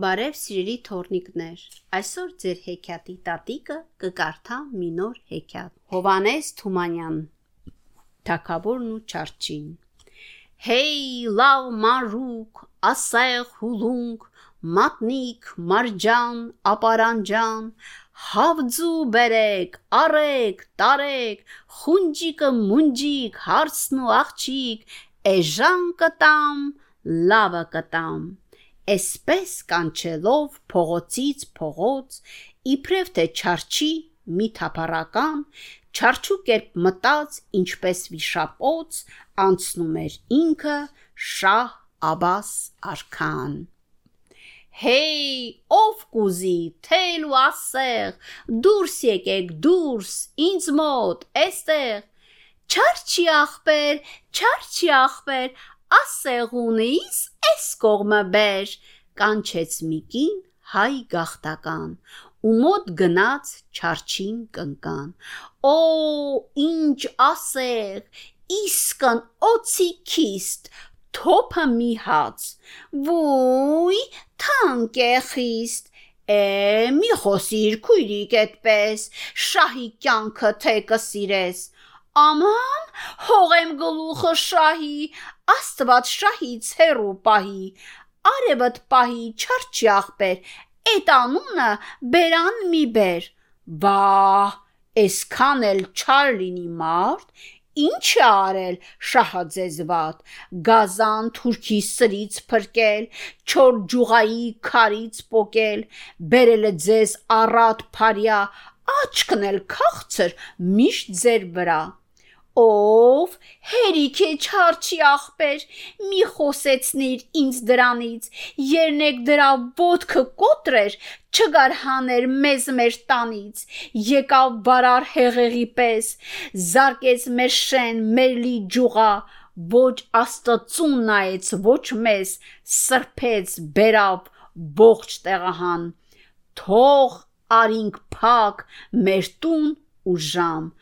Բարև սիրելի թորնիկներ։ Այսօր ձեր հեքիաթի տատիկը կկարդա մի նոր հեքիաթ։ Հովանես Թումանյան։ Թակավորն ու Չարչին։ Հեյ լավ մարուկ, ասեղ հուլունք, մատնիկ, մարջան, ապարանջան, հավձու բերեք, արեք, տարեք, խունջիկը մունջիկ, հարսն ու աղջիկ, էժան կտամ, լավը կտամ Էսպես կանչելով փողոցից փողոց, իբրև թե չարչի մի թափառական, չարչու կերպ մտած, ինչպես վիշապոց, անցնում էր ինքը Շահ Աբաս արքան։ Հեյ, ով կուզի, թել ու ասեղ, դուրս եկեք, դուրս, ինձ մոտ, էստեղ։ Չարչի ախպեր, չարչի ախպեր, ասեղ ունիս, էս կողմը բեր, կանչեց Միկին հայ գախտական ու մոտ գնաց չարչին կնկան օ ինչ ասեղ իսկն օցի քիստ թոփը մի հաց վույ թանկ է խիստ է մի խոսիր քույրիկ այդպես շահի կյանքը թե կսիրես Աման, հողեմ գլուխը շահի, Աստված շահից հերու պահի, արևդ պահի չարչի ախպեր, էդ անունը բերան մի բեր։ Վահ, այսքան էլ չար լինի մարդ, ինչ է արել շահաձեզվատ գազան թուրքի սրից փրկել չոր ջուղայի քարից պոկել բերել է ձեզ առատ փարյա աչքն էլ քաղցր միշտ ձեր վրա Ով հերիք է չարչի ախպեր, մի խոսեցնիր ինձ դրանից, երնեք դրա ոտքը կոտրեր, չգար հաներ մեզ մեր տանից, եկավ բարար հեղեղի պես, զարկեց մեր շեն, մեր լի ջուղա, ոչ աստծուն նայեց, ոչ մեզ, սրբեց, բերավ, ողջ տեղահան, թող արինք փակ մեր տուն ու ժամ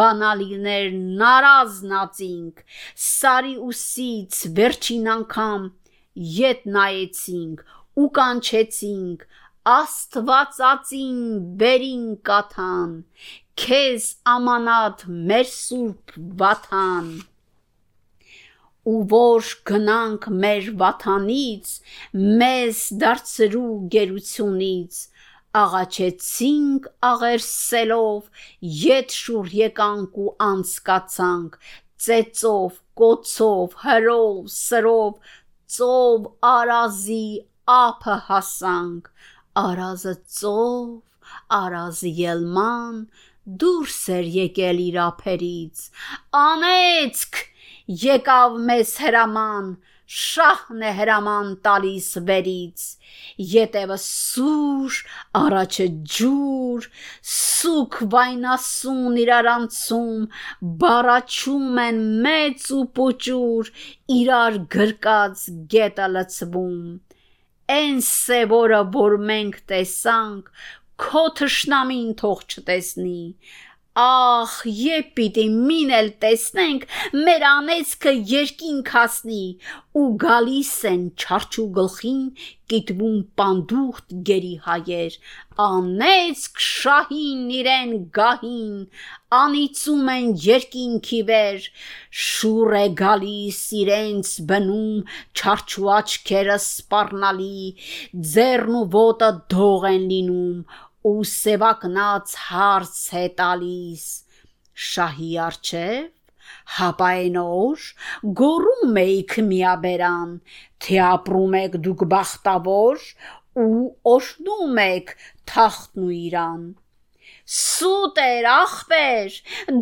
բանալիներ նարազնացինք, սարի ուսից վերջին անգամ ետ նայեցինք ու կանչեցինք, Աստվածածին բերին կաթան, քեզ ամանատ մեր սուրբ վաթան ու որ գնանք մեր վաթանից մեզ դարձրու գերությունից աղաչեցինք աղերսելով, ետ շուր եկանք ու անցկացանք, ծեծով, կոցով, հրով, սրով, ծով արազի ափը հասանք, արազը ծով, արազը ելման, դուրս էր եկել իր ափերից, անեցք, եկավ մեզ հրաման, շահն է հրաման տալիս վերից յետևը սուր առաջը ջուր սուք վայնասուն իրարանցում բարաչում են մեծ ու պոճուր իրար գրկած գետը լցվում Էն սևորը որ մենք տեսանք քո թշնամին թող չտեսնի Ախ, երբ պիտի մինել տեսնենք, մեր անեծքը երկինք հասնի, ու գալիս են չարչու գլխին, կիտվում պանդուխտ գերի հայեր, անեծք շահին իրեն գահին, անիծում են երկինքի վեր, շուր է գալիս իրենց բնում, չարչու աչքերը սպառնալի, ձեռն ու ոտը դող են լինում, ու սևակնած հարց է տալիս շահի արչև հապայնոր գորում էիք միաբերան թե ապրում եք դուք բախտավոր ու օշնում եք թախտն ու իրան սուտ էր ախպեր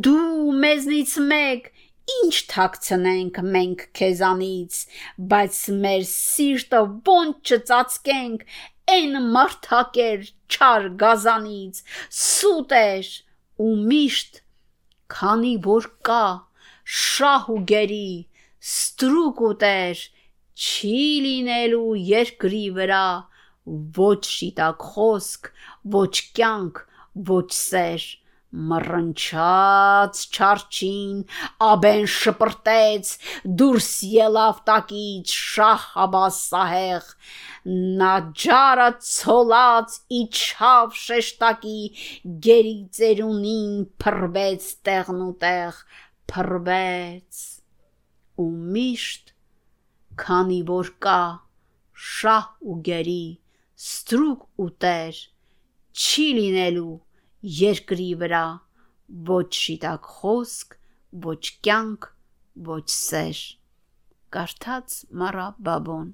դու մեզնից մեկ ինչ թաքցնենք մենք քեզանից բայց մեր սիրտը ոնց չծածկենք Էն մարդակեր չար գազանից սուտ էր ու միշտ քանի որ կա շահ ու գերի ստրուկ ուտեր չի լինելու երկրի վրա ոչ շիտակ խոսք ոչ կյանք ոչ սեր մռնչաց չարչին աբեն շպրտեց դուրս ելավ տակից շահ աբաս սահեղ նա ջարը ցոլած իջավ շեշտակի գերի ծերունին փրվեց տեղնուտեղ փրվեց ու միշտ քանի որ կա շահ ու գերի ստրուկ ու տեր չի լինելու երկրի վրա. ոչ շիտակ խոսք, ոչ կյանք, ոչ սեր։ Կարդաց Մարա Բաբոն